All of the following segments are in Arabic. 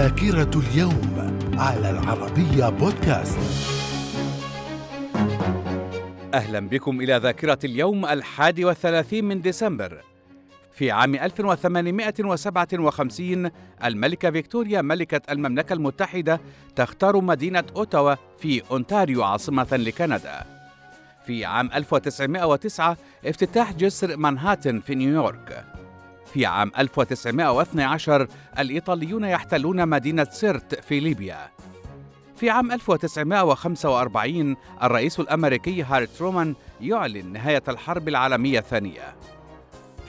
ذاكرة اليوم على العربية بودكاست. أهلا بكم إلى ذاكرة اليوم الحادي والثلاثين من ديسمبر. في عام 1857 الملكة فيكتوريا ملكة المملكة المتحدة تختار مدينة أوتاوا في أونتاريو عاصمة لكندا. في عام 1909 افتتاح جسر مانهاتن في نيويورك. في عام 1912 الإيطاليون يحتلون مدينة سرت في ليبيا. في عام 1945 الرئيس الأمريكي هاري ترومان يعلن نهاية الحرب العالمية الثانية.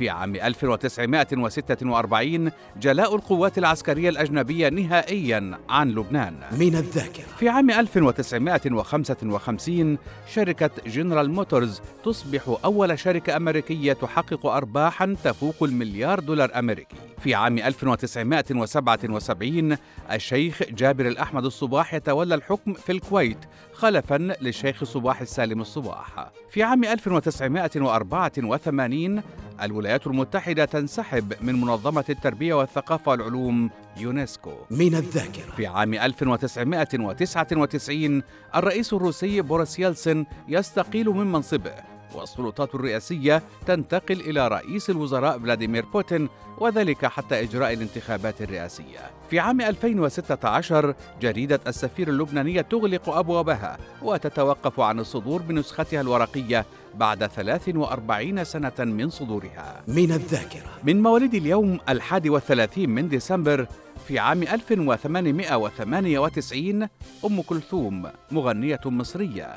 في عام 1946 جلاء القوات العسكرية الأجنبية نهائيا عن لبنان. من الذاكرة. في عام 1955 شركة جنرال موتورز تصبح أول شركة أمريكية تحقق أرباحا تفوق المليار دولار أمريكي. في عام 1977 الشيخ جابر الأحمد الصباح يتولى الحكم في الكويت خلفا للشيخ صباح السالم الصباح. في عام 1984 الولايات المتحدة تنسحب من منظمة التربية والثقافة والعلوم يونسكو. من الذاكرة. في عام 1999 الرئيس الروسي بوريس يلتسن يستقيل من منصبه. والسلطات الرئاسية تنتقل إلى رئيس الوزراء فلاديمير بوتين وذلك حتى إجراء الانتخابات الرئاسية. في عام 2016 جريدة السفير اللبنانية تغلق أبوابها وتتوقف عن الصدور بنسختها الورقية بعد 43 سنة من صدورها. من الذاكرة من مواليد اليوم الحادي والثلاثين من ديسمبر في عام 1898 أم كلثوم مغنية مصرية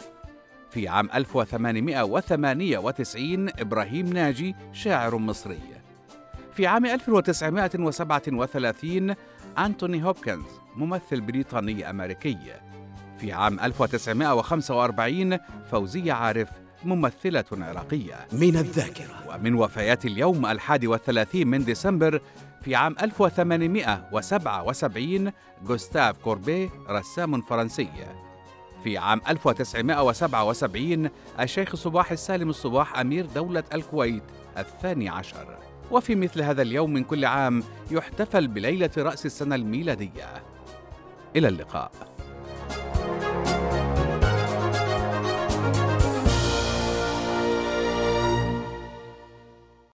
في عام 1898 إبراهيم ناجي شاعر مصري. في عام 1937 أنتوني هوبكنز ممثل بريطاني أمريكي. في عام 1945 فوزية عارف ممثلة عراقية. من الذاكرة. ومن وفيات اليوم الحادي والثلاثين من ديسمبر في عام 1877 جوستاف كوربي رسام فرنسي. في عام 1977 الشيخ صباح السالم الصباح أمير دولة الكويت الثاني عشر. وفي مثل هذا اليوم من كل عام يحتفل بليلة رأس السنة الميلادية. إلى اللقاء.